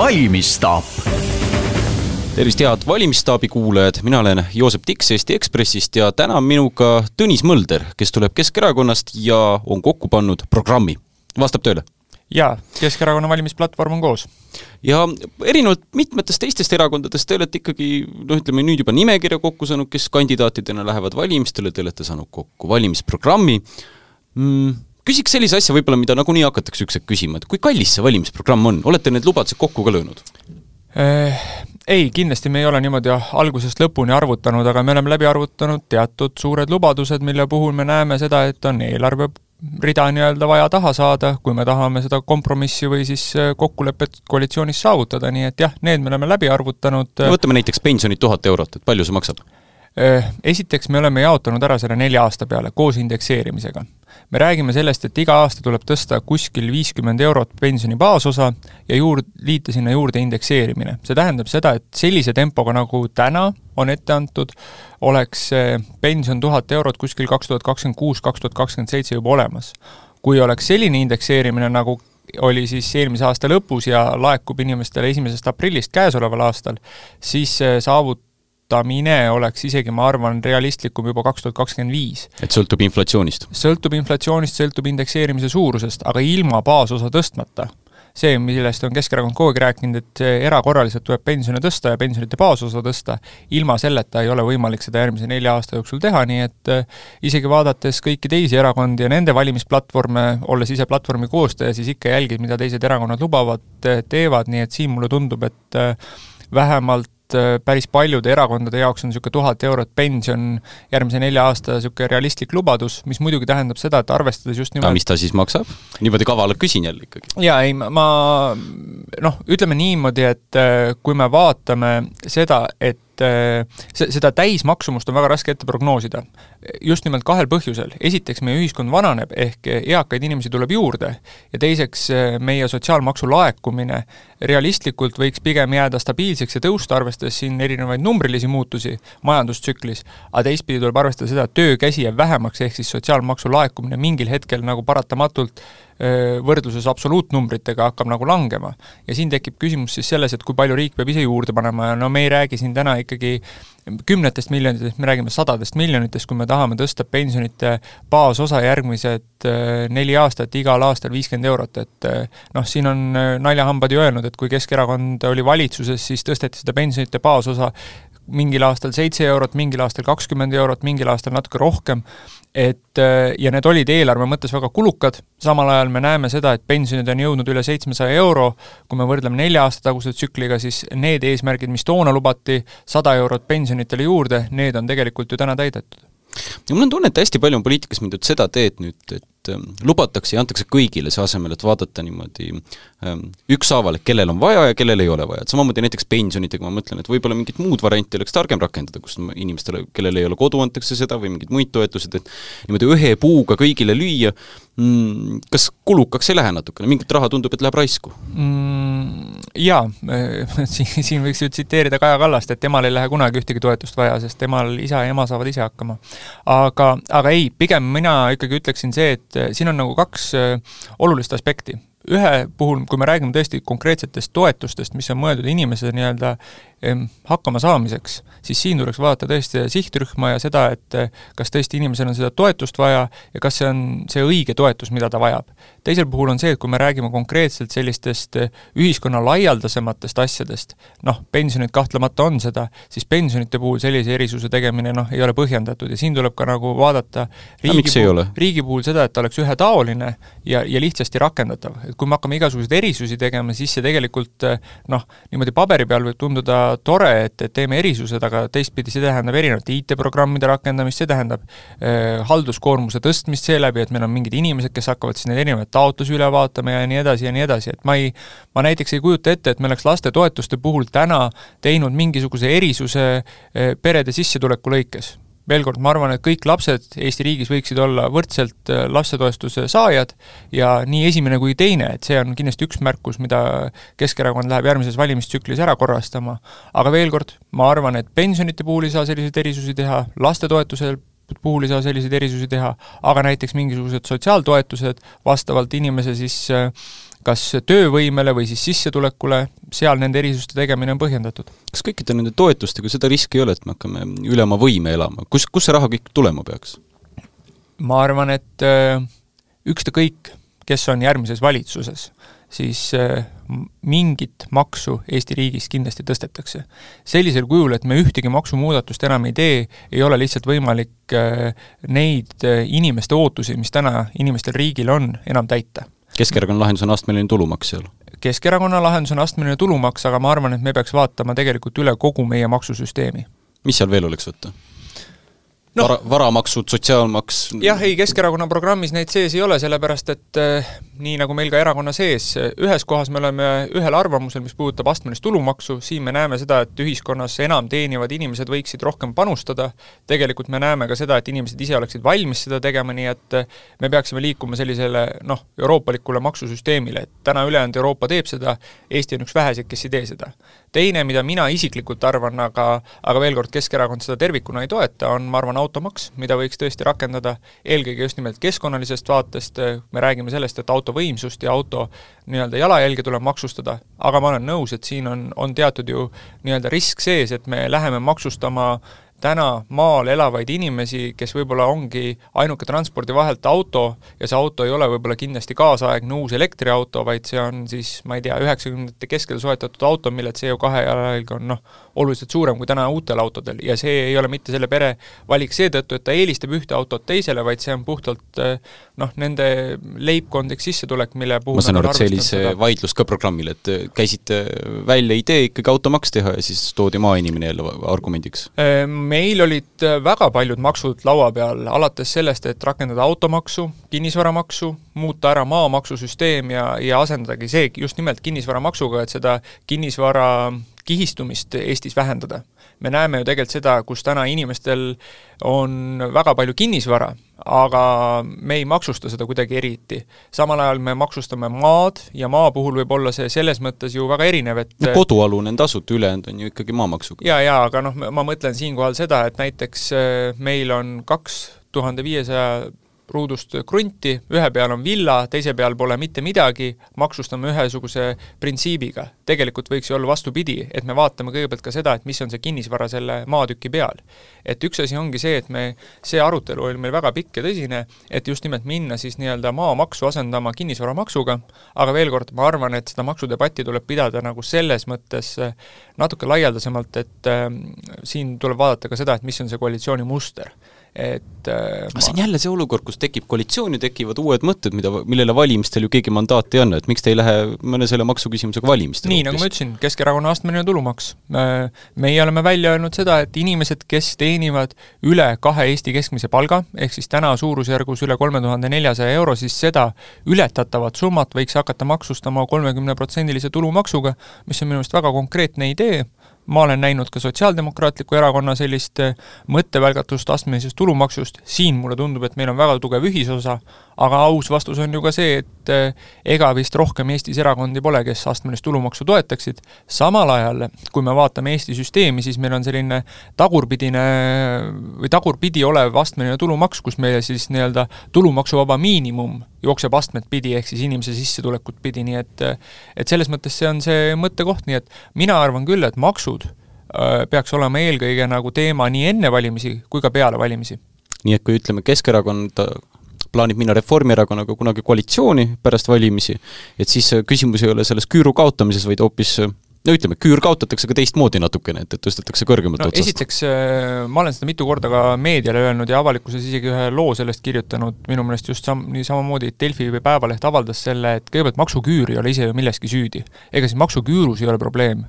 valimisstaap tervist, head valimisstaabi kuulajad, mina olen Joosep Tiks Eesti Ekspressist ja täna on minuga Tõnis Mölder, kes tuleb Keskerakonnast ja on kokku pannud programmi. vastab tõele? jaa, Keskerakonna valimisplatvorm on koos. ja erinevalt mitmetest teistest erakondadest te olete ikkagi noh, ütleme nüüd juba nimekirja kokku saanud, kes kandidaatidena lähevad valimistele, te olete saanud kokku valimisprogrammi mm,, küsiks sellise asja võib-olla, mida nagunii hakatakse üks hetk küsima, et kui kallis see valimisprogramm on, olete need lubadused kokku ka löönud? Eh, ei, kindlasti me ei ole niimoodi algusest lõpuni arvutanud, aga me oleme läbi arvutanud teatud suured lubadused, mille puhul me näeme seda, et on eelarve rida nii-öelda vaja taha saada, kui me tahame seda kompromissi või siis eh, kokkulepet koalitsioonis saavutada, nii et jah, need me oleme läbi arvutanud. võtame näiteks pensionid tuhat eurot, et palju see maksab? Eh, esiteks me oleme jaotanud ära selle nelja aasta peale koos indekseerimisega me räägime sellest, et iga aasta tuleb tõsta kuskil viiskümmend eurot pensioni baasosa ja juurde, liita sinna juurde indekseerimine. see tähendab seda, et sellise tempoga, nagu täna on ette antud, oleks pension tuhat eurot kuskil kaks tuhat kakskümmend kuus, kaks tuhat kakskümmend seitse juba olemas. kui oleks selline indekseerimine, nagu oli siis eelmise aasta lõpus ja laekub inimestele esimesest aprillist käesoleval aastal, siis saavut-, kasutamine oleks isegi, ma arvan, realistlikum juba kaks tuhat kakskümmend viis. et sõltub inflatsioonist? sõltub inflatsioonist, sõltub indekseerimise suurusest, aga ilma baasosa tõstmata see, millest on Keskerakond kogu aeg rääkinud, et erakorraliselt tuleb pensione tõsta ja pensionite baasosa tõsta, ilma selleta ei ole võimalik seda järgmise nelja aasta jooksul teha, nii et äh, isegi vaadates kõiki teisi erakondi ja nende valimisplatvorme, olles ise platvormi koostaja, siis ikka jälgid, mida teised erakonnad lubavad, teevad, nii et siin mulle tundub, et äh, vähemalt et äh, päris paljude erakondade jaoks on niisugune tuhat eurot pension järgmise nelja aasta niisugune realistlik lubadus, mis muidugi tähendab seda, et arvestades just nimelt aga mis ta siis maksab? niimoodi kavalalt küsin jälle ikkagi. jaa, ei ma noh, ütleme niimoodi, et äh, kui me vaatame seda, et et äh, seda täismaksumust on väga raske ette prognoosida. just nimelt kahel põhjusel, esiteks meie ühiskond vananeb, ehk eakaid inimesi tuleb juurde, ja teiseks äh, meie sotsiaalmaksu laekumine realistlikult võiks pigem jääda stabiilseks ja tõusta, arvestades siin erinevaid numbrilisi muutusi majandustsüklis, aga teistpidi tuleb arvestada seda, et töökäsi jääb vähemaks, ehk siis sotsiaalmaksu laekumine mingil hetkel nagu paratamatult võrdluses absoluutnumbritega hakkab nagu langema. ja siin tekib küsimus siis selles, et kui palju riik peab ise juurde panema ja no me ei räägi siin täna ikkagi kümnetest miljonitest, me räägime sadadest miljonitest, kui me tahame tõsta pensionite baasosa järgmised neli aastat igal aastal viiskümmend eurot, et noh, siin on naljahambad ju öelnud, et kui Keskerakond oli valitsuses, siis tõsteti seda pensionite baasosa mingil aastal seitse eurot, mingil aastal kakskümmend eurot, mingil aastal natuke rohkem, et äh, ja need olid eelarve mõttes väga kulukad, samal ajal me näeme seda, et pensionid on jõudnud üle seitsmesaja euro, kui me võrdleme nelja aasta taguse tsükliga, siis need eesmärgid, mis toona lubati, sada eurot pensionitele juurde, need on tegelikult ju täna täidetud. ja mul on tunne, et hästi palju on poliitikas mindud seda teed nüüd, et et ähm, lubatakse ja antakse kõigile, see asemel, et vaadata niimoodi ähm, ükshaaval, et kellel on vaja ja kellel ei ole vaja, et samamoodi näiteks pensionitega ma mõtlen, et võib-olla mingit muud varianti oleks targem rakendada, kus inimestele, kellel ei ole kodu, antakse seda või mingeid muid toetused, et niimoodi ühe puuga kõigile lüüa, mm, kas kulukaks ei lähe natukene, mingit raha tundub, et läheb raisku mm,? Jaa, siin, võiks ju tsiteerida Kaja Kallast, et temal ei lähe kunagi ühtegi toetust vaja, sest temal isa ja ema saavad ise hakkama. aga, aga ei, pigem mina ikkagi ütleksin see, et siin on nagu kaks eh, olulist aspekti ühe puhul, kui me räägime tõesti konkreetsetest toetustest, mis on mõeldud inimese nii-öelda hakkama saamiseks, siis siin tuleks vaadata tõesti sihtrühma ja seda, et kas tõesti inimesel on seda toetust vaja ja kas see on see õige toetus, mida ta vajab. teisel puhul on see, et kui me räägime konkreetselt sellistest ühiskonna laialdasematest asjadest, noh, pensionid kahtlemata on seda, siis pensionite puhul sellise erisuse tegemine noh, ei ole põhjendatud ja siin tuleb ka nagu vaadata riigi puhul, riigi puhul seda, et ta oleks ühetaoline ja, ja lihtsasti rakendatav. Et kui me hakkame igasuguseid erisusi tegema, siis see tegelikult eh, noh, niimoodi paberi peal võib tunduda tore, et, et teeme erisused, aga teistpidi see tähendab erinevate IT-programmide rakendamist, see tähendab äh, halduskoormuse tõstmist seeläbi, et meil on mingid inimesed, kes hakkavad siis neid erinevaid taotlusi üle vaatama ja nii edasi ja nii edasi, et ma ei, ma näiteks ei kujuta ette, et me oleks lastetoetuste puhul täna teinud mingisuguse erisuse äh, perede sissetuleku lõikes veel kord, ma arvan, et kõik lapsed Eesti riigis võiksid olla võrdselt äh, lastetoetuse saajad ja nii esimene kui teine, et see on kindlasti üks märkus, mida Keskerakond läheb järgmises valimistsüklis ära korrastama. aga veel kord, ma arvan, et pensionite puhul ei saa selliseid erisusi teha, lastetoetuse puhul ei saa selliseid erisusi teha, aga näiteks mingisugused sotsiaaltoetused vastavalt inimese siis äh, kas töövõimele või siis sissetulekule, seal nende erisuste tegemine on põhjendatud. kas kõikide nende toetustega seda riski ei ole, et me hakkame üle oma võime elama, kus, kust see raha kõik tulema peaks? ma arvan, et äh, ükstakõik, kes on järgmises valitsuses, siis äh, mingit maksu Eesti riigis kindlasti tõstetakse. sellisel kujul, et me ühtegi maksumuudatust enam ei tee, ei ole lihtsalt võimalik äh, neid inimeste ootusi, mis täna inimestel riigil on, enam täita. Keskerakonna lahendus on astmeline tulumaks seal? Keskerakonna lahendus on astmeline tulumaks, aga ma arvan, et me peaks vaatama tegelikult üle kogu meie maksusüsteemi. mis seal veel oleks võtta? No, vara, varamaksud, sotsiaalmaks. Jah, ei, Keskerakonna programmis neid sees ei ole, sellepärast et äh, nii nagu meil ka erakonna sees, ühes kohas me oleme ühel arvamusel, mis puudutab astmelist tulumaksu, siin me näeme seda, et ühiskonnas enam teenivad inimesed võiksid rohkem panustada, tegelikult me näeme ka seda, et inimesed ise oleksid valmis seda tegema, nii et äh, me peaksime liikuma sellisele noh, euroopalikule maksusüsteemile, et täna ülejäänud Euroopa teeb seda, Eesti on üks väheseid, kes ei tee seda teine, mida mina isiklikult arvan, aga aga veel kord, Keskerakond seda tervikuna ei toeta, on ma arvan, automaks, mida võiks tõesti rakendada eelkõige just nimelt keskkonnalisest vaatest, me räägime sellest, et auto võimsust ja auto nii-öelda jalajälge tuleb maksustada, aga ma olen nõus, et siin on, on teatud ju nii-öelda risk sees, et me läheme maksustama täna maal elavaid inimesi, kes võib-olla ongi ainuke transpordivahelt auto ja see auto ei ole võib-olla kindlasti kaasaegne uus elektriauto, vaid see on siis, ma ei tea, üheksakümnendate keskel soetatud auto, mille CO2 jalajälg on noh, oluliselt suurem kui täna uutel autodel ja see ei ole mitte selle pere valik seetõttu, et ta eelistab ühte autot teisele, vaid see on puhtalt noh, nende leibkondlik sissetulek, mille puhul ma saan aru, et see oli see vaidlus ka programmil, et käisite välja idee ikkagi automaks teha ja siis toodi maainimene jälle argumendiks? meil olid väga paljud maksud laua peal, alates sellest, et rakendada automaksu, kinnisvaramaksu, muuta ära maamaksusüsteem ja, ja asendadagi see just nimelt kinnisvaramaksuga, et seda kinnisvara kihistumist Eestis vähendada. me näeme ju tegelikult seda, kus täna inimestel on väga palju kinnisvara, aga me ei maksusta seda kuidagi eriti. samal ajal me maksustame maad ja maa puhul võib olla see selles mõttes ju väga erinev, et no kodualune on tasuta, ülejäänud on ju ikkagi maamaksuga. jaa, jaa, aga noh, ma mõtlen siinkohal seda, et näiteks äh, meil on kaks tuhande viiesaja ruudust krunti, ühe peal on villa, teise peal pole mitte midagi, maksustame ühesuguse printsiibiga. tegelikult võiks ju olla vastupidi, et me vaatame kõigepealt ka seda, et mis on see kinnisvara selle maatüki peal. et üks asi ongi see, et me, see arutelu oli meil väga pikk ja tõsine, et just nimelt minna siis nii-öelda maamaksu asendama kinnisvaramaksuga, aga veel kord, ma arvan, et seda maksudebatti tuleb pidada nagu selles mõttes natuke laialdasemalt, et äh, siin tuleb vaadata ka seda, et mis on see koalitsiooni muster et äh, aga see on jälle see olukord, kus tekib koalitsioon ja tekivad uued mõtted, mida, millele valimistel ju keegi mandaati ei anna, et miks te ei lähe mõne selle maksuküsimusega valimistele nii, nagu ma ütlesin, Keskerakonna astmeline tulumaks. Meie oleme välja öelnud seda, et inimesed, kes teenivad üle kahe Eesti keskmise palga, ehk siis täna suurusjärgus üle kolme tuhande neljasaja euro, siis seda ületatavat summat võiks hakata maksustama kolmekümneprotsendilise tulumaksuga, mis on minu meelest väga konkreetne idee, ma olen näinud ka Sotsiaaldemokraatliku Erakonna sellist eh, mõttevälgatust astmelisest tulumaksust, siin mulle tundub, et meil on väga tugev ühisosa, aga aus vastus on ju ka see, et eh, ega vist rohkem Eestis erakondi pole, kes astmelist tulumaksu toetaksid, samal ajal kui me vaatame Eesti süsteemi, siis meil on selline tagurpidine või tagurpidi olev astmeline tulumaks, kus meile siis nii-öelda tulumaksuvaba miinimum jookseb astmed pidi, ehk siis inimese sissetulekut pidi, nii et et selles mõttes see on see mõttekoht, nii et mina arvan küll, et maksud äh, peaks olema eelkõige nagu teema nii enne valimisi kui ka peale valimisi. nii et kui ütleme, Keskerakond plaanib minna Reformierakonnaga kunagi koalitsiooni pärast valimisi, et siis küsimus ei ole selles küüru kaotamises, vaid hoopis no ütleme, küür kaotatakse ka teistmoodi natukene, et, et tõstetakse kõrgemalt no, otsast. esiteks, äh, ma olen seda mitu korda ka meediale öelnud ja avalikkuses isegi ühe loo sellest kirjutanud, minu meelest just sam-, nii samamoodi Delfi või Päevaleht avaldas selle, et kõigepealt maksuküür ei ole ise ju milleski süüdi. ega siis maksuküürus ei ole probleem.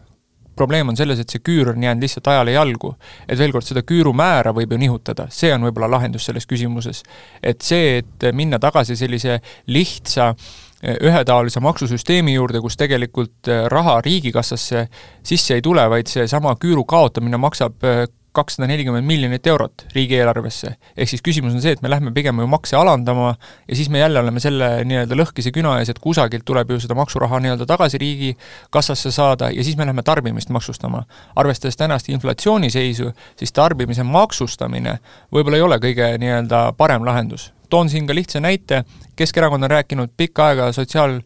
Probleem on selles, et see küür on jäänud lihtsalt ajale jalgu. et veel kord, seda küürumäära võib ju nihutada, see on võib-olla lahendus selles küsimuses. et see, et minna tagasi sellise lihtsa äh, ühetaolise maksusüsteemi juurde, kus tegelikult äh, raha riigikassasse sisse ei tule, vaid seesama küüru kaotamine maksab äh, kakssada nelikümmend miljonit eurot riigieelarvesse. ehk siis küsimus on see, et me lähme pigem ju makse alandama ja siis me jälle oleme selle nii-öelda lõhkise küna ees, et kusagilt tuleb ju seda maksuraha nii-öelda tagasi riigikassasse saada ja siis me läheme tarbimist maksustama. arvestades tänast inflatsiooniseisu, siis tarbimise maksustamine võib-olla ei ole kõige nii-öelda parem lahendus toon siin ka lihtsa näite, Keskerakond on rääkinud pikka aega sotsiaal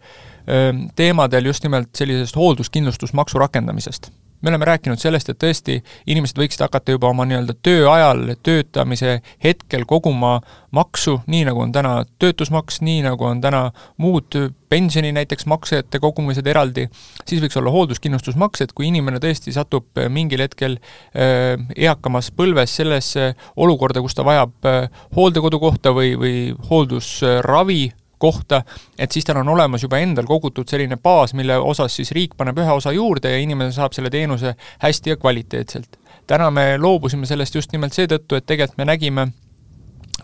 teemadel just nimelt sellisest hoolduskindlustusmaksu rakendamisest me oleme rääkinud sellest, et tõesti inimesed võiksid hakata juba oma nii-öelda töö ajal, töötamise hetkel koguma maksu, nii nagu on täna töötusmaks, nii nagu on täna muud pensioni näiteks maksete kogumised eraldi, siis võiks olla hoolduskindlustusmaks, et kui inimene tõesti satub mingil hetkel äh, eakamas põlves sellesse olukorda, kus ta vajab äh, hooldekodukohta või, või hooldusravi, kohta, et siis tal on olemas juba endal kogutud selline baas, mille osas siis riik paneb ühe osa juurde ja inimene saab selle teenuse hästi ja kvaliteetselt. täna me loobusime sellest just nimelt seetõttu, et tegelikult me nägime,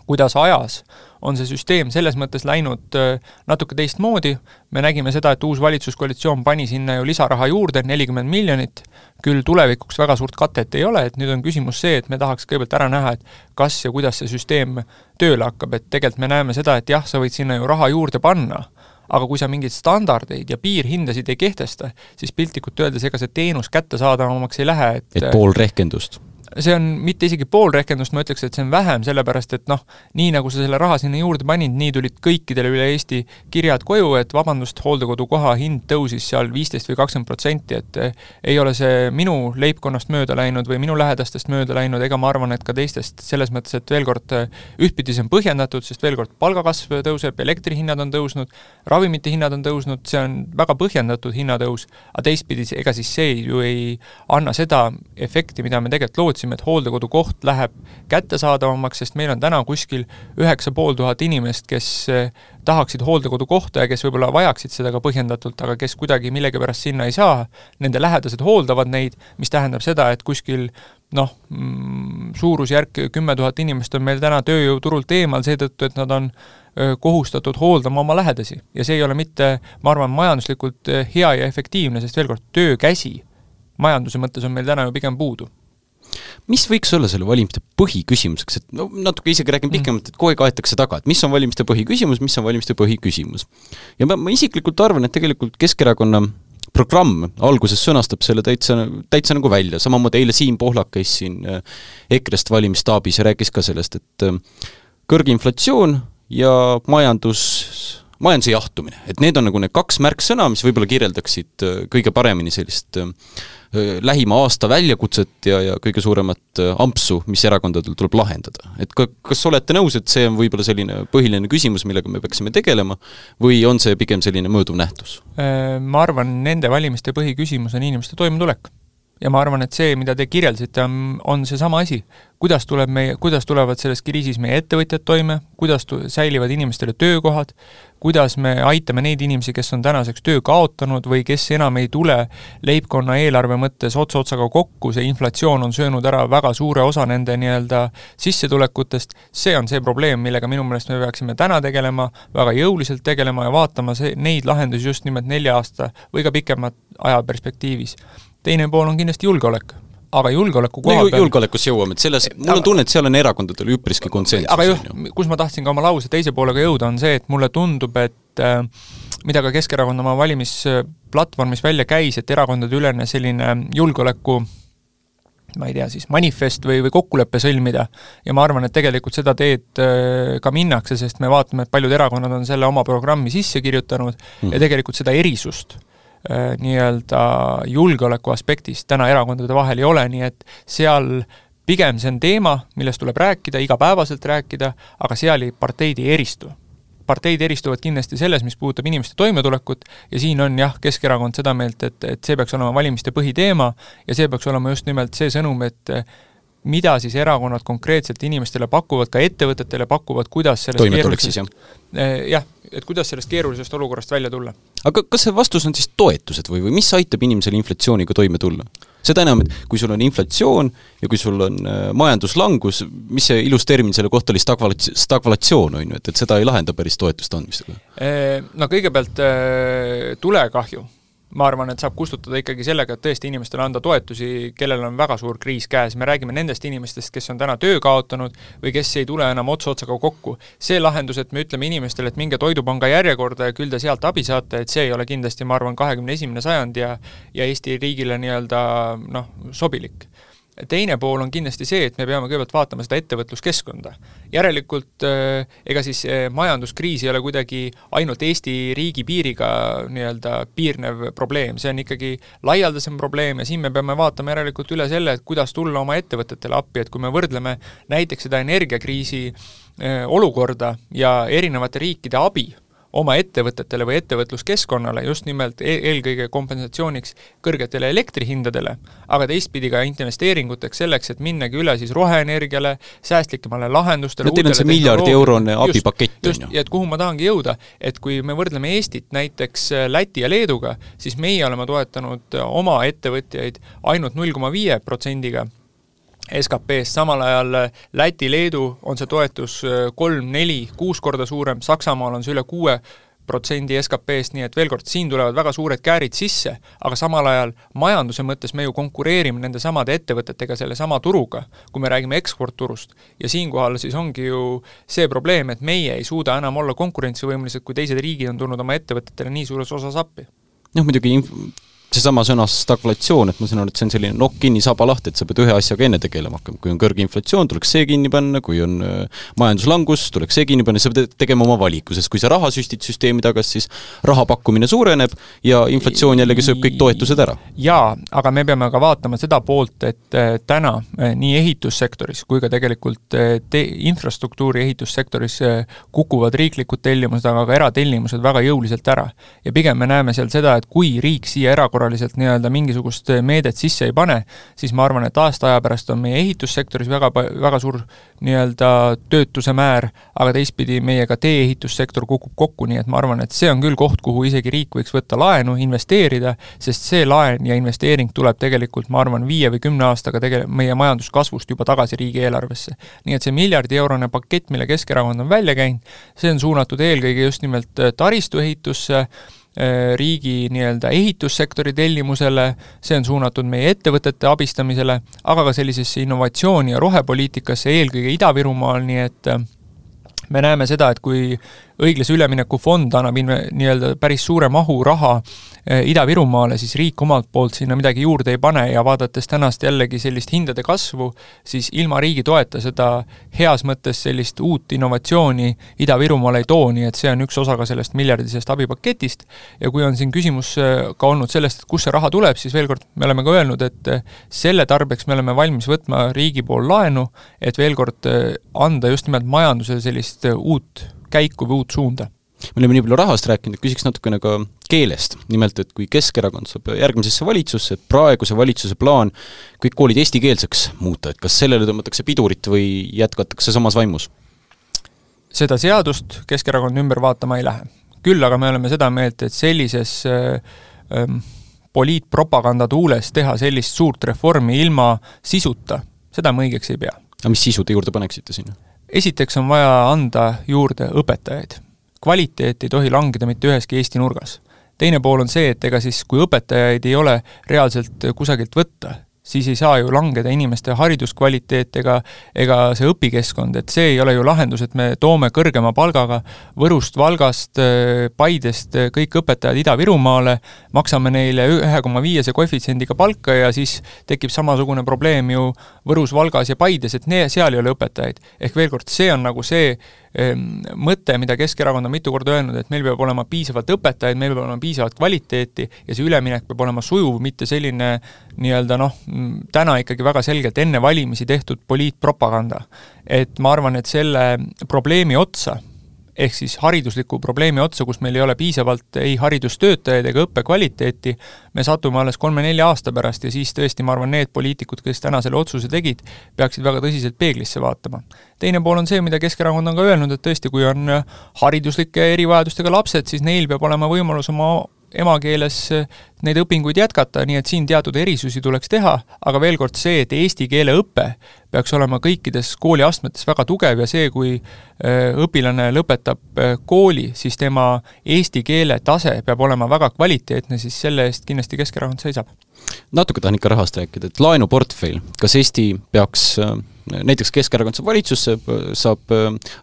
kuidas ajas on see süsteem selles mõttes läinud äh, natuke teistmoodi, me nägime seda, et uus valitsuskoalitsioon pani sinna ju lisaraha juurde, nelikümmend miljonit, küll tulevikuks väga suurt katet ei ole, et nüüd on küsimus see, et me tahaks kõigepealt ära näha, et kas ja kuidas see süsteem tööle hakkab, et tegelikult me näeme seda, et jah, sa võid sinna ju raha juurde panna, aga kui sa mingeid standardeid ja piirhindasid ei kehtesta, siis piltlikult öeldes ega see teenus kättesaadavamaks ei lähe, et et pool rehkendust see on mitte isegi pool rehkendust, ma ütleks, et see on vähem, sellepärast et noh, nii nagu sa selle raha sinna juurde panid, nii tulid kõikidele üle Eesti kirjad koju, et vabandust, hooldekodukoha hind tõusis seal viisteist või kakskümmend protsenti, et eh, ei ole see minu leibkonnast mööda läinud või minu lähedastest mööda läinud, ega ma arvan, et ka teistest, selles mõttes, et veel kord, eh, ühtpidi see on põhjendatud, sest veel kord, palgakasv tõuseb, elektrihinnad on tõusnud, ravimite hinnad on tõusnud, see on väga põhjendatud hinnatõus, aga teistpidi, ega siis see ju ei anna seda efekti, mida me tegelikult lootsime, lootsime, et hooldekodukoht läheb kättesaadavamaks, sest meil on täna kuskil üheksa pool tuhat inimest, kes eh, tahaksid hooldekodukohta ja kes võib-olla vajaksid seda ka põhjendatult, aga kes kuidagi millegipärast sinna ei saa, nende lähedased hooldavad neid, mis tähendab seda, et kuskil noh, mm, suurusjärk kümme tuhat inimest on meil täna tööjõuturult eemal seetõttu, et nad on kohustatud hooldama oma lähedasi. ja see ei ole mitte, ma arvan, majanduslikult hea ja efektiivne, sest veel kord, töökäsi majanduse mõttes on meil täna ju pigem puudu mis võiks olla selle valimiste põhiküsimuseks, et no natuke isegi räägin mm. pikemalt, et kogu aeg aetakse taga, et mis on valimiste põhiküsimus, mis on valimiste põhiküsimus. ja ma, ma isiklikult arvan, et tegelikult Keskerakonna programm alguses sõnastab selle täitsa, täitsa nagu välja, samamoodi eile Siim Pohlak käis siin äh, EKRE-st valimisstaabis ja rääkis ka sellest, et äh, kõrge inflatsioon ja majandus, majanduse jahtumine, et need on nagu need kaks märksõna, mis võib-olla kirjeldaksid äh, kõige paremini sellist lähima aasta väljakutset ja, ja kõige suuremat ampsu, mis erakondadel tuleb lahendada. et ka, kas olete nõus, et see on võib-olla selline põhiline küsimus, millega me peaksime tegelema, või on see pigem selline mõõduv nähtus? Ma arvan, nende valimiste põhiküsimus on inimeste toimetulek ja ma arvan, et see, mida te kirjeldasite, on, on seesama asi. kuidas tuleb meie, kuidas tulevad selles kriisis meie ettevõtjad toime, kuidas tu-, säilivad inimestele töökohad, kuidas me aitame neid inimesi, kes on tänaseks töö kaotanud või kes enam ei tule leibkonna eelarve mõttes ots otsaga kokku, see inflatsioon on söönud ära väga suure osa nende nii-öelda sissetulekutest, see on see probleem, millega minu meelest me peaksime täna tegelema, väga jõuliselt tegelema ja vaatama see, neid lahendusi just nimelt nelja aasta või ka pikemat aja perspektiivis teine pool on kindlasti julgeolek aga julgeoleku koha no, peal julgeolekusse jõuame, et selles, mul on tunne, et seal on erakondadel üpriski konsensus. aga jah, kus ma tahtsin ka oma lause teise poolega jõuda, on see, et mulle tundub, et äh, mida ka Keskerakond oma valimisplatvormis välja käis, et erakondadeülene selline julgeoleku ma ei tea siis, manifest või, või kokkulepe sõlmida. ja ma arvan, et tegelikult seda teed äh, ka minnakse, sest me vaatame, et paljud erakonnad on selle oma programmi sisse kirjutanud mm. ja tegelikult seda erisust Äh, nii-öelda julgeoleku aspektist täna erakondade vahel ei ole, nii et seal pigem see on teema, millest tuleb rääkida, igapäevaselt rääkida, aga seal ei, parteid ei eristu. parteid eristuvad kindlasti selles, mis puudutab inimeste toimetulekut ja siin on jah, Keskerakond seda meelt, et, et see peaks olema valimiste põhiteema ja see peaks olema just nimelt see sõnum, et mida siis erakonnad konkreetselt inimestele pakuvad, ka ettevõtetele pakuvad, kuidas sellest toimetulek siis, jah? Eh, jah, et kuidas sellest keerulisest olukorrast välja tulla. Aga kas see vastus on siis toetused või, või mis aitab inimesel inflatsiooniga toime tulla? seda enam, et kui sul on inflatsioon ja kui sul on äh, majanduslangus, mis see ilus termin selle kohta oli, stagflat-, stagflatsioon, on ju, et, et seda ei lahenda päris toetuste andmisega? Eh, no kõigepealt äh, tulekahju ma arvan, et saab kustutada ikkagi sellega, et tõesti inimestele anda toetusi, kellel on väga suur kriis käes, me räägime nendest inimestest, kes on täna töö kaotanud või kes ei tule enam ots otsaga kokku. see lahendus, et me ütleme inimestele, et minge Toidupanga järjekorda ja küll te sealt abi saate, et see ei ole kindlasti, ma arvan, kahekümne esimene sajand ja ja Eesti riigile nii-öelda noh, sobilik teine pool on kindlasti see, et me peame kõigepealt vaatama seda ettevõtluskeskkonda. järelikult äh, ega siis äh, majanduskriis ei ole kuidagi ainult Eesti riigi piiriga nii-öelda piirnev probleem, see on ikkagi laialdasem probleem ja siin me peame vaatama järelikult üle selle, et kuidas tulla oma ettevõtetele appi, et kui me võrdleme näiteks seda energiakriisi äh, olukorda ja erinevate riikide abi, oma ettevõtetele või ettevõtluskeskkonnale just nimelt e eelkõige kompensatsiooniks kõrgetele elektrihindadele, aga teistpidi ka investeeringuteks selleks, et minnagi üle siis roheenergiale, säästlikemale lahendustele no teil on see miljardi eurone abipakett, on ju. ja et kuhu ma tahangi jõuda, et kui me võrdleme Eestit näiteks äh, Läti ja Leeduga, siis meie oleme toetanud oma ettevõtjaid ainult null koma viie protsendiga SKP-st, samal ajal äh, Läti, Leedu on see toetus äh, kolm, neli, kuus korda suurem, Saksamaal on see üle kuue protsendi SKP-st, nii et veel kord, siin tulevad väga suured käärid sisse, aga samal ajal majanduse mõttes me ju konkureerime nende samade ettevõtetega sellesama turuga, kui me räägime eksportturust. ja siinkohal siis ongi ju see probleem, et meie ei suuda enam olla konkurentsivõimelised, kui teised riigid on tulnud oma ettevõtetele nii suures osas appi. noh, muidugi inf-, seesama sõna stagflatsioon, et ma saan aru, et see on selline nokk kinni, saba lahti, et sa pead ühe asjaga enne tegelema hakkama, kui on kõrge inflatsioon, tuleks see kinni panna, kui on äh, majanduslangus, tuleks see kinni panna, sa pead tegema oma valiku, sest kui sa raha süstid süsteemi tagasi, siis raha pakkumine suureneb ja inflatsioon jällegi sööb kõik toetused ära. jaa, aga me peame ka vaatama seda poolt, et äh, täna äh, nii ehitussektoris kui ka tegelikult te-, infrastruktuuri ehitussektoris kukuvad riiklikud tellimused, aga ka eratellimused väga jõuliselt ära. ja pigem me näeme seal seda, et kui riik siia erakorraliselt erakorraliselt nii-öelda mingisugust meedet sisse ei pane, siis ma arvan, et aasta aja pärast on meie ehitussektoris väga, väga suur nii-öelda töötuse määr, aga teistpidi meie ka tee-ehitussektor kukub kokku, nii et ma arvan, et see on küll koht, kuhu isegi riik võiks võtta laenu, investeerida, sest see laen ja investeering tuleb tegelikult, ma arvan, viie või kümne aastaga tege-, meie majanduskasvust juba tagasi riigieelarvesse. nii et see miljardi-eurone pakett, mille Keskerakond on välja käinud, see on suunatud eelkõige just nimelt taristuehitusse, riigi nii-öelda ehitussektori tellimusele, see on suunatud meie ettevõtete abistamisele, aga ka sellisesse innovatsiooni ja rohepoliitikasse, eelkõige Ida-Virumaal, nii et äh, me näeme seda, et kui õiglase ülemineku fond annab nii-öelda päris suure mahu raha eh, Ida-Virumaale, siis riik omalt poolt sinna midagi juurde ei pane ja vaadates tänast jällegi sellist hindade kasvu, siis ilma riigi toeta seda heas mõttes sellist uut innovatsiooni Ida-Virumaale ei too, nii et see on üks osa ka sellest miljardisest abipaketist. Ja kui on siin küsimus eh, ka olnud sellest, et kust see raha tuleb, siis veel kord, me oleme ka öelnud, et eh, selle tarbeks me oleme valmis võtma riigi pool laenu, et veel kord anda just nimelt majandusele sellist uut käiku või uut suunda? me oleme nii palju rahast rääkinud, küsiks natukene ka keelest. nimelt, et kui Keskerakond saab järgmisesse valitsusse, et praeguse valitsuse plaan kõik koolid eestikeelseks muuta, et kas sellele tõmmatakse pidurit või jätkatakse samas vaimus? seda seadust Keskerakond ümber vaatama ei lähe. küll aga me oleme seda meelt, et sellises äh, äh, poliitpropaganda tuules teha sellist suurt reformi ilma sisuta, seda ma õigeks ei pea. aga mis sisu te juurde paneksite sinna? Esiteks on vaja anda juurde õpetajaid. kvaliteet ei tohi langeda mitte üheski Eesti nurgas. teine pool on see, et ega siis, kui õpetajaid ei ole reaalselt kusagilt võtta, siis ei saa ju langeda inimeste hariduskvaliteet ega, ega see õpikeskkond, et see ei ole ju lahendus, et me toome kõrgema palgaga Võrust, Valgast, Paidest kõik õpetajad Ida-Virumaale, maksame neile ühe koma viiese koefitsiendiga palka ja siis tekib samasugune probleem ju Võrus, Valgas ja Paides, et ne-, seal ei ole õpetajaid. ehk veel kord, see on nagu see Ehm, mõte, mida Keskerakond on mitu korda öelnud, et meil peab olema piisavalt õpetajaid, meil peab olema piisavalt kvaliteeti ja see üleminek peab olema sujuv, mitte selline nii-öelda noh, täna ikkagi väga selgelt enne valimisi tehtud poliitpropaganda. et ma arvan, et selle probleemi otsa ehk siis haridusliku probleemi otsa, kus meil ei ole piisavalt ei haridustöötajaid ega õppekvaliteeti, me satume alles kolme-nelja aasta pärast ja siis tõesti, ma arvan, need poliitikud, kes täna selle otsuse tegid, peaksid väga tõsiselt peeglisse vaatama. teine pool on see, mida Keskerakond on ka öelnud, et tõesti, kui on hariduslike erivajadustega lapsed, siis neil peab olema võimalus oma emakeeles eh, neid õpinguid jätkata, nii et siin teatud erisusi tuleks teha, aga veel kord see, et eesti keele õpe peaks olema kõikides kooliastmetes väga tugev ja see, kui eh, õpilane lõpetab eh, kooli, siis tema eesti keele tase peab olema väga kvaliteetne, siis selle eest kindlasti Keskerakond seisab. Natuke tahan ikka rahast rääkida, et laenuportfell, kas Eesti peaks näiteks Keskerakond saab valitsusse, saab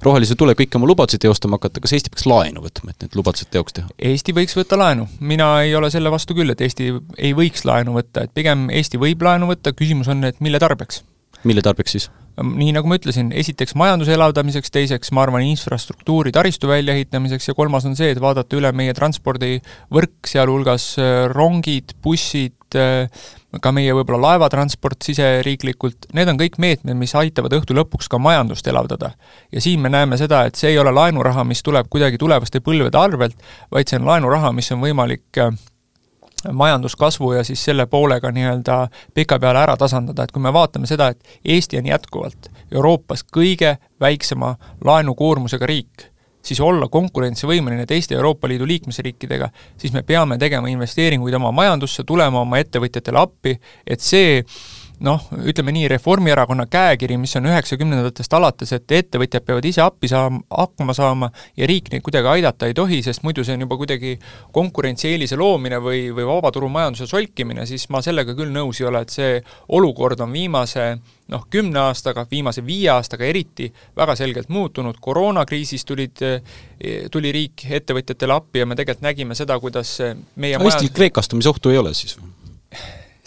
rohelise tule kõiki oma lubadusi teostama hakata, kas Eesti peaks laenu võtma, et need lubadused teoks teha? Eesti võiks võtta laenu. mina ei ole selle vastu küll, et Eesti ei võiks laenu võtta, et pigem Eesti võib laenu võtta, küsimus on, et mille tarbeks. mille tarbeks siis? nii nagu ma ütlesin, esiteks majanduse elavdamiseks, teiseks ma arvan, infrastruktuuri, taristu väljaehitamiseks ja kolmas on see, et vaadata üle meie transpordivõrk, sealhulgas äh, rongid, bussid, äh, ka meie võib-olla laevatransport siseriiklikult, need on kõik meetmed, mis aitavad õhtu lõpuks ka majandust elavdada. ja siin me näeme seda, et see ei ole laenuraha, mis tuleb kuidagi tulevaste põlvede arvelt, vaid see on laenuraha, mis on võimalik äh, majanduskasvu ja siis selle poolega nii-öelda pikapeale ära tasandada, et kui me vaatame seda, et Eesti on jätkuvalt Euroopas kõige väiksema laenukoormusega riik, siis olla konkurentsivõimeline teiste Euroopa Liidu liikmesriikidega, siis me peame tegema investeeringuid oma majandusse, tulema oma ettevõtjatele appi, et see noh, ütleme nii, Reformierakonna käekiri, mis on üheksakümnendatest alates, et ettevõtjad peavad ise appi saama, hakkama saama ja riik neid kuidagi aidata ei tohi, sest muidu see on juba kuidagi konkurentsieelise loomine või, või vabaturumajanduse solkimine, siis ma sellega küll nõus ei ole, et see olukord on viimase noh, kümne aastaga, viimase viie aastaga eriti väga selgelt muutunud, koroonakriisis tulid, tuli riik ettevõtjatele appi ja me tegelikult nägime seda, kuidas meie Eestil majand... kreekastumise ohtu ei ole siis või?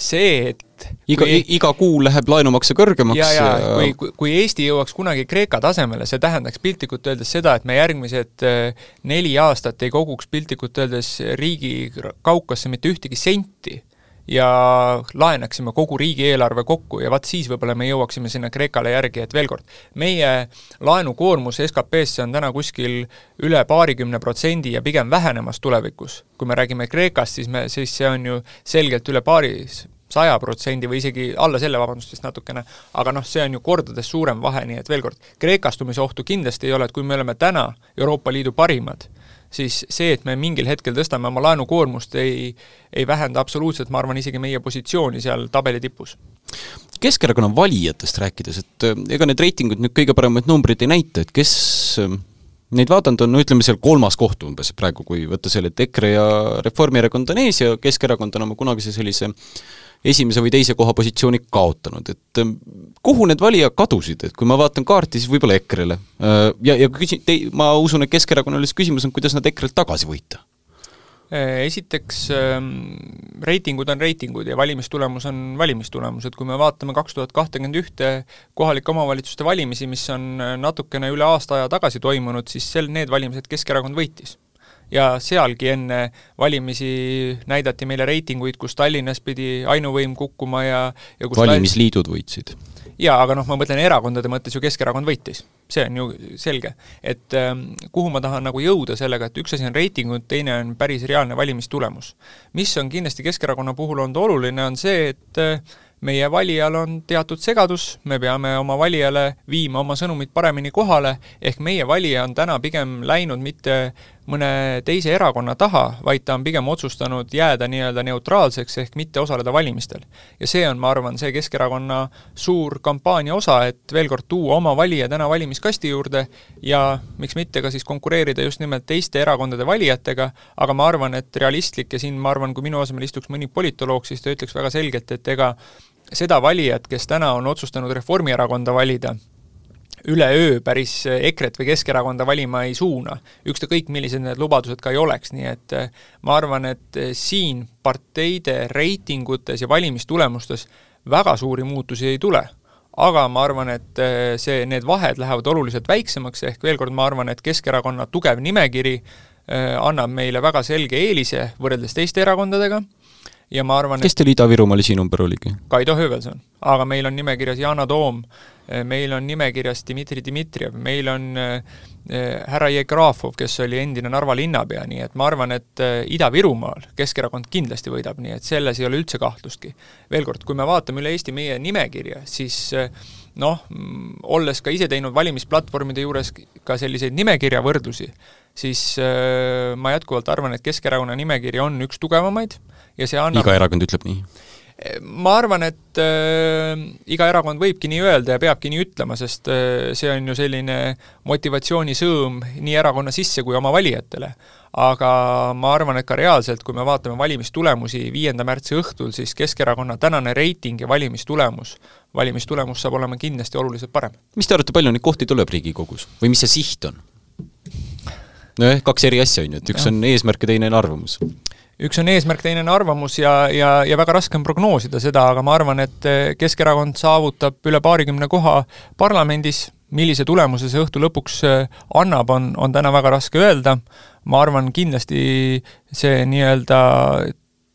see, et iga kui..., iga kuu läheb laenumakse kõrgemaks ja, ja, ja kui, kui, kui Eesti jõuaks kunagi Kreeka tasemele, see tähendaks piltlikult öeldes seda, et me järgmised äh, neli aastat ei koguks piltlikult öeldes riigi kaukasse mitte ühtegi senti ja laenaksime kogu riigieelarve kokku ja vaat siis võib-olla me jõuaksime sinna Kreekale järgi, et veel kord, meie laenukoormus SKP-sse on täna kuskil üle paarikümne protsendi ja pigem vähenemas tulevikus. kui me räägime Kreekast, siis me, siis see on ju selgelt üle paari, saja protsendi või isegi alla selle, vabandust, vist natukene, aga noh, see on ju kordades suurem vahe, nii et veel kord, kreekastumise ohtu kindlasti ei ole, et kui me oleme täna Euroopa Liidu parimad, siis see, et me mingil hetkel tõstame oma laenukoormust, ei, ei vähenda absoluutselt, ma arvan, isegi meie positsiooni seal tabeli tipus. Keskerakonna valijatest rääkides, et äh, ega need reitingud nüüd kõige paremaid numbreid ei näita, et kes äh, neid vaadanud on, no ütleme seal kolmas koht umbes praegu, kui võtta selle, et EKRE ja Reformierakond on ees ja Keskerakond on oma kunagise sellise esimese või teise koha positsiooni kaotanud, et ähm, kuhu need valijad kadusid, et kui ma vaatan kaarti, siis võib-olla EKRE-le. Äh, ja, ja küsin, te, ma usun, et Keskerakonnale siis küsimus on, kuidas nad EKRE-lt tagasi võita? Äh, esiteks ähm, reitingud on reitingud ja valimistulemus on valimistulemus, et kui me vaatame kaks tuhat kahtekümmend ühte kohalike omavalitsuste valimisi, mis on äh, natukene üle aasta aja tagasi toimunud, siis sel, need valimised Keskerakond võitis ja sealgi enne valimisi näidati meile reitinguid, kus Tallinnas pidi ainuvõim kukkuma ja, ja kus valimisliidud võitsid? jaa, aga noh, ma mõtlen erakondade mõttes ju Keskerakond võitis, see on ju selge. et ähm, kuhu ma tahan nagu jõuda sellega, et üks asi on reitingud, teine on päris reaalne valimistulemus. mis on kindlasti Keskerakonna puhul olnud oluline, on see, et äh, meie valijal on teatud segadus, me peame oma valijale viima oma sõnumid paremini kohale, ehk meie valija on täna pigem läinud mitte mõne teise erakonna taha, vaid ta on pigem otsustanud jääda nii-öelda neutraalseks ehk mitte osaleda valimistel. ja see on, ma arvan, see Keskerakonna suur kampaania osa, et veel kord tuua oma valija täna valimiskasti juurde ja miks mitte ka siis konkureerida just nimelt teiste erakondade valijatega, aga ma arvan, et realistlik ja siin ma arvan, kui minu asemel istuks mõni politoloog, siis ta ütleks väga selgelt, et ega seda valijat, kes täna on otsustanud Reformierakonda valida, üleöö päris EKRE-t või Keskerakonda valima ei suuna, ükskõik millised need lubadused ka ei oleks, nii et eh, ma arvan, et eh, siin parteide reitingutes ja valimistulemustes väga suuri muutusi ei tule aga ma arvan, et eh, see, need vahed lähevad oluliselt väiksemaks, ehk veel kord, ma arvan, et Keskerakonna tugev nimekiri annab meile väga selge eelise võrreldes teiste erakondadega ja ma arvan, kes teil Ida-Virumaal esinumber oligi? Kaido Höövelson. aga meil on nimekirjas Yana Toom, meil on nimekirjas Dmitri Dmitrijev, meil on äh, härra Jevgrafov, kes oli endine Narva linnapea, nii et ma arvan, et äh, Ida-Virumaal Keskerakond kindlasti võidab, nii et selles ei ole üldse kahtlustki. veel kord, kui me vaatame üle Eesti meie nimekirja, siis äh, noh, olles ka ise teinud valimisplatvormide juures ka selliseid nimekirja võrdlusi, siis ma jätkuvalt arvan, et Keskerakonna nimekiri on üks tugevamaid ja see annab iga erakond ütleb nii? Ma arvan, et äh, iga erakond võibki nii öelda ja peabki nii ütlema, sest äh, see on ju selline motivatsioonisõõm nii erakonna sisse kui oma valijatele. aga ma arvan, et ka reaalselt, kui me vaatame valimistulemusi viienda märtsi õhtul, siis Keskerakonna tänane reiting ja valimistulemus, valimistulemus saab olema kindlasti oluliselt parem. mis te arvate, palju neid kohti tuleb Riigikogus või mis see siht on? nojah, kaks eri asja on ju, et üks ja. on eesmärk ja teine on arvamus üks on eesmärk, teine on arvamus ja, ja, ja väga raske on prognoosida seda, aga ma arvan, et eh, Keskerakond saavutab üle paarikümne koha parlamendis, millise tulemuse see õhtu lõpuks eh, annab, on, on täna väga raske öelda, ma arvan kindlasti see nii-öelda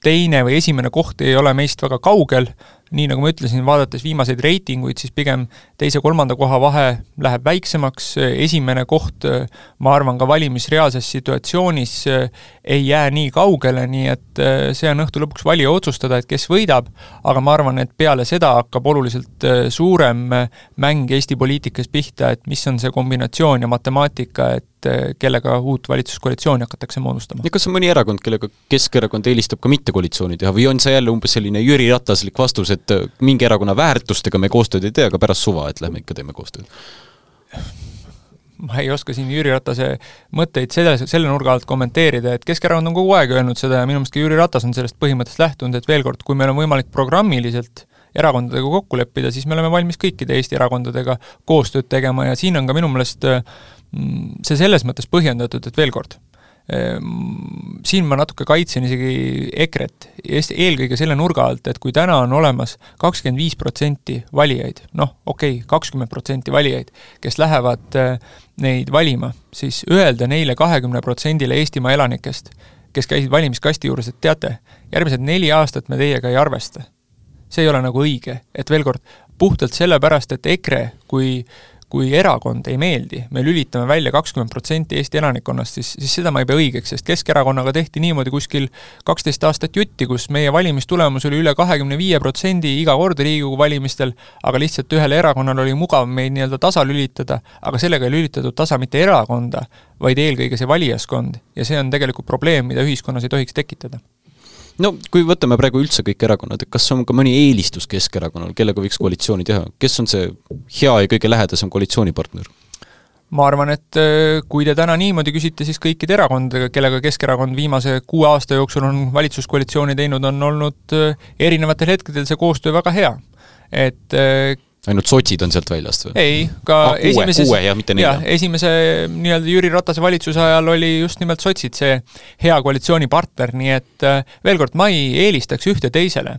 teine või esimene koht ei ole meist väga kaugel, nii nagu ma ütlesin, vaadates viimaseid reitinguid, siis pigem teise-kolmanda koha vahe läheb väiksemaks, esimene koht, ma arvan, ka valimisreaalses situatsioonis ei jää nii kaugele, nii et see on õhtu lõpuks valija otsustada, et kes võidab, aga ma arvan, et peale seda hakkab oluliselt suurem mäng Eesti poliitikas pihta, et mis on see kombinatsioon ja matemaatika, et kellega uut valitsuskoalitsiooni hakatakse moodustama. ja kas on mõni erakond, kellega Keskerakond eelistab ka mitte koalitsiooni teha või on see jälle umbes selline Jüri Rataslik vastus, et äh, mingi erakonna väärtustega me koostööd ei tee, aga pärast suva, et lähme ikka teeme koostööd? ma ei oska siin Jüri Ratase mõtteid selle, selle nurga alt kommenteerida, et Keskerakond on kogu aeg öelnud seda ja minu meelest ka Jüri Ratas on sellest põhimõttest lähtunud, et veel kord, kui meil on võimalik programmiliselt erakondadega kokku leppida, siis me oleme valmis kõikide Eesti erakondadega koostööd tegema ja siin on ka minu meelest mm, see selles mõttes põhjendatud, et veel kord, Ehm, siin ma natuke kaitsen isegi EKRE-t, eelkõige selle nurga alt, et kui täna on olemas kakskümmend viis protsenti valijaid, noh, okei okay,, kakskümmend protsenti valijaid, kes lähevad eh, neid valima, siis öelda neile kahekümne protsendile Eestimaa elanikest, kes käisid valimiskasti juures, et teate, järgmised neli aastat me teiega ei arvesta. see ei ole nagu õige, et veel kord, puhtalt sellepärast, et EKRE kui kui erakond ei meeldi, me lülitame välja kakskümmend protsenti Eesti elanikkonnast, siis, siis seda ma ei pea õigeks, sest Keskerakonnaga tehti niimoodi kuskil kaksteist aastat jutti, kus meie valimistulemus oli üle kahekümne viie protsendi iga kord Riigikogu valimistel, aga lihtsalt ühel erakonnal oli mugav meid nii-öelda tasa lülitada, aga sellega ei lülitatud tasa mitte erakonda, vaid eelkõige see valijaskond. Ja see on tegelikult probleem, mida ühiskonnas ei tohiks tekitada no kui võtame praegu üldse kõik erakonnad, kas on ka mõni eelistus Keskerakonnal, kellega võiks koalitsiooni teha, kes on see hea ja kõige lähedasem koalitsioonipartner? ma arvan, et äh, kui te täna niimoodi küsite, siis kõikide erakondadega, kellega Keskerakond viimase kuue aasta jooksul on valitsuskoalitsiooni teinud, on olnud äh, erinevatel hetkedel see koostöö väga hea. et äh, ainult sotsid on sealt väljast või? ei, ka ah, kuue, esimeses kuue, jah, mitte nelja. esimese nii-öelda Jüri Ratase valitsuse ajal oli just nimelt sotsid see hea koalitsioonipartner, nii et äh, veel kord, ma ei eelistaks ühte teisele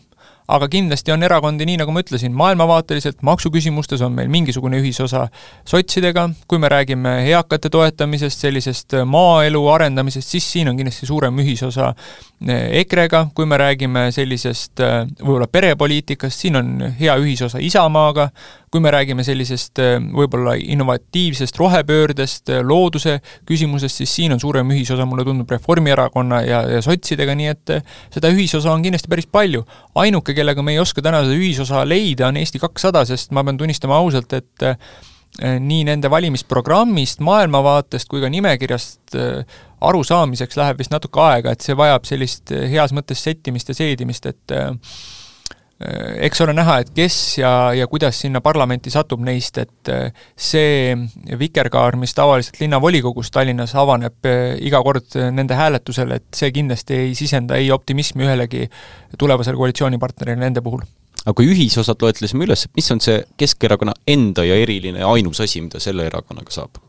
aga kindlasti on erakondi, nii nagu ma ütlesin, maailmavaateliselt, maksuküsimustes on meil mingisugune ühisosa sotsidega, kui me räägime eakate toetamisest, sellisest maaelu arendamisest, siis siin on kindlasti suurem ühisosa eh, EKRE-ga, kui me räägime sellisest eh, võib-olla perepoliitikast, siin on hea ühisosa Isamaaga, kui me räägime sellisest äh, võib-olla innovatiivsest rohepöördest, äh, looduse küsimusest, siis siin on suurem ühisosa, mulle tundub, Reformierakonna ja, ja sotsidega, nii et äh, seda ühisosa on kindlasti päris palju. ainuke, kellega me ei oska täna seda ühisosa leida, on Eesti kakssada, sest ma pean tunnistama ausalt, et nii nende valimisprogrammist, maailmavaatest kui ka nimekirjast arusaamiseks läheb vist natuke aega, et see vajab sellist heas mõttes settimist ja seedimist, et eks ole näha, et kes ja, ja kuidas sinna parlamenti satub neist, et äh, see vikerkaar, mis tavaliselt linnavolikogus Tallinnas avaneb äh, iga kord nende hääletusel, et see kindlasti ei sisenda ei optimismi ühelegi tulevasele koalitsioonipartnerile nende puhul aga kui ühisosad loetlesime üles, mis on see Keskerakonna enda ja eriline ainus asi, mida selle erakonnaga saab?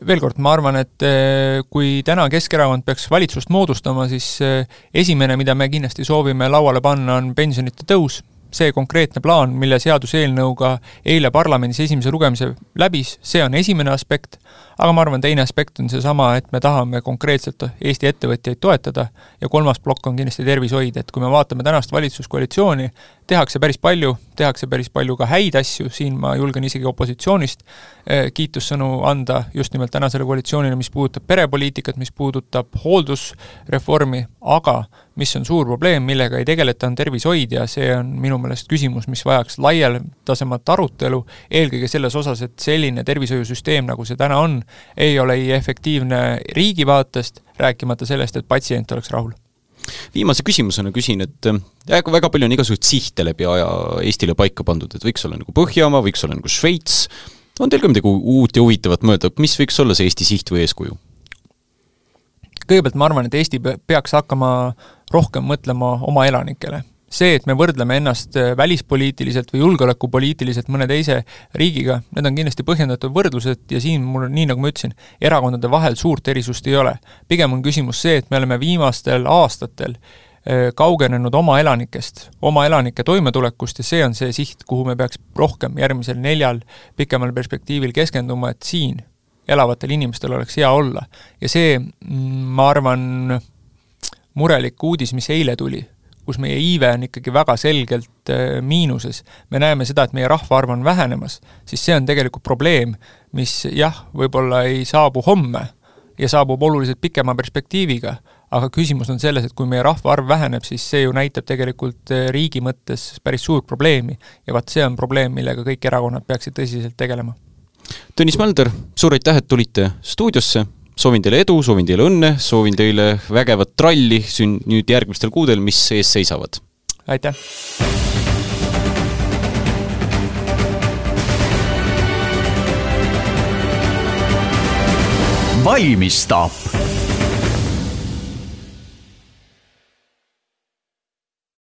Veel kord, ma arvan, et eh, kui täna Keskerakond peaks valitsust moodustama, siis eh, esimene, mida me kindlasti soovime lauale panna, on pensionite tõus, see konkreetne plaan, mille seaduseelnõuga eile parlamendis esimese lugemise läbis, see on esimene aspekt, aga ma arvan, teine aspekt on seesama, et me tahame konkreetselt Eesti ettevõtjaid toetada ja kolmas plokk on kindlasti tervishoid, et kui me vaatame tänast valitsuskoalitsiooni, tehakse päris palju, tehakse päris palju ka häid asju, siin ma julgen isegi opositsioonist eh, kiitussõnu anda just nimelt tänasele koalitsioonile, mis puudutab perepoliitikat, mis puudutab hooldusreformi, aga mis on suur probleem, millega ei tegeleta, on tervishoid ja see on minu meelest küsimus, mis vajaks laialdasemat arutelu, eelkõige selles osas, et selline tervishoiusüsteem, nagu see täna on, ei ole ei efektiivne riigi vaatest, rääkimata sellest, et patsient oleks rahul viimase küsimusena küsin, et väga, väga palju on igasuguseid sihte läbi aja Eestile paika pandud, et võiks olla nagu Põhjamaa, võiks olla nagu Šveits, on teil ka midagi uut ja huvitavat mõelda, mis võiks olla see Eesti siht või eeskuju? kõigepealt ma arvan, et Eesti peaks hakkama rohkem mõtlema oma elanikele see, et me võrdleme ennast äh, välispoliitiliselt või julgeolekupoliitiliselt mõne teise riigiga, need on kindlasti põhjendatud võrdlused ja siin mul, nii nagu ma ütlesin, erakondade vahel suurt erisust ei ole. pigem on küsimus see, et me oleme viimastel aastatel äh, kaugenenud oma elanikest, oma elanike toimetulekust ja see on see siht, kuhu me peaks rohkem järgmisel neljal pikemal perspektiivil keskenduma, et siin elavatel inimestel oleks hea olla. ja see, mm, ma arvan, murelik uudis, mis eile tuli, kus meie iive on ikkagi väga selgelt äh, miinuses, me näeme seda, et meie rahvaarv on vähenemas, siis see on tegelikult probleem, mis jah, võib-olla ei saabu homme ja saabub oluliselt pikema perspektiiviga, aga küsimus on selles, et kui meie rahvaarv väheneb, siis see ju näitab tegelikult äh, riigi mõttes päris suurt probleemi. ja vaat see on probleem, millega kõik erakonnad peaksid tõsiselt tegelema. Tõnis Mölder, suur aitäh, et tulite stuudiosse soovin teile edu, soovin teile õnne, soovin teile vägevat tralli siin nüüd järgmistel kuudel, mis ees seisavad. aitäh! valmistav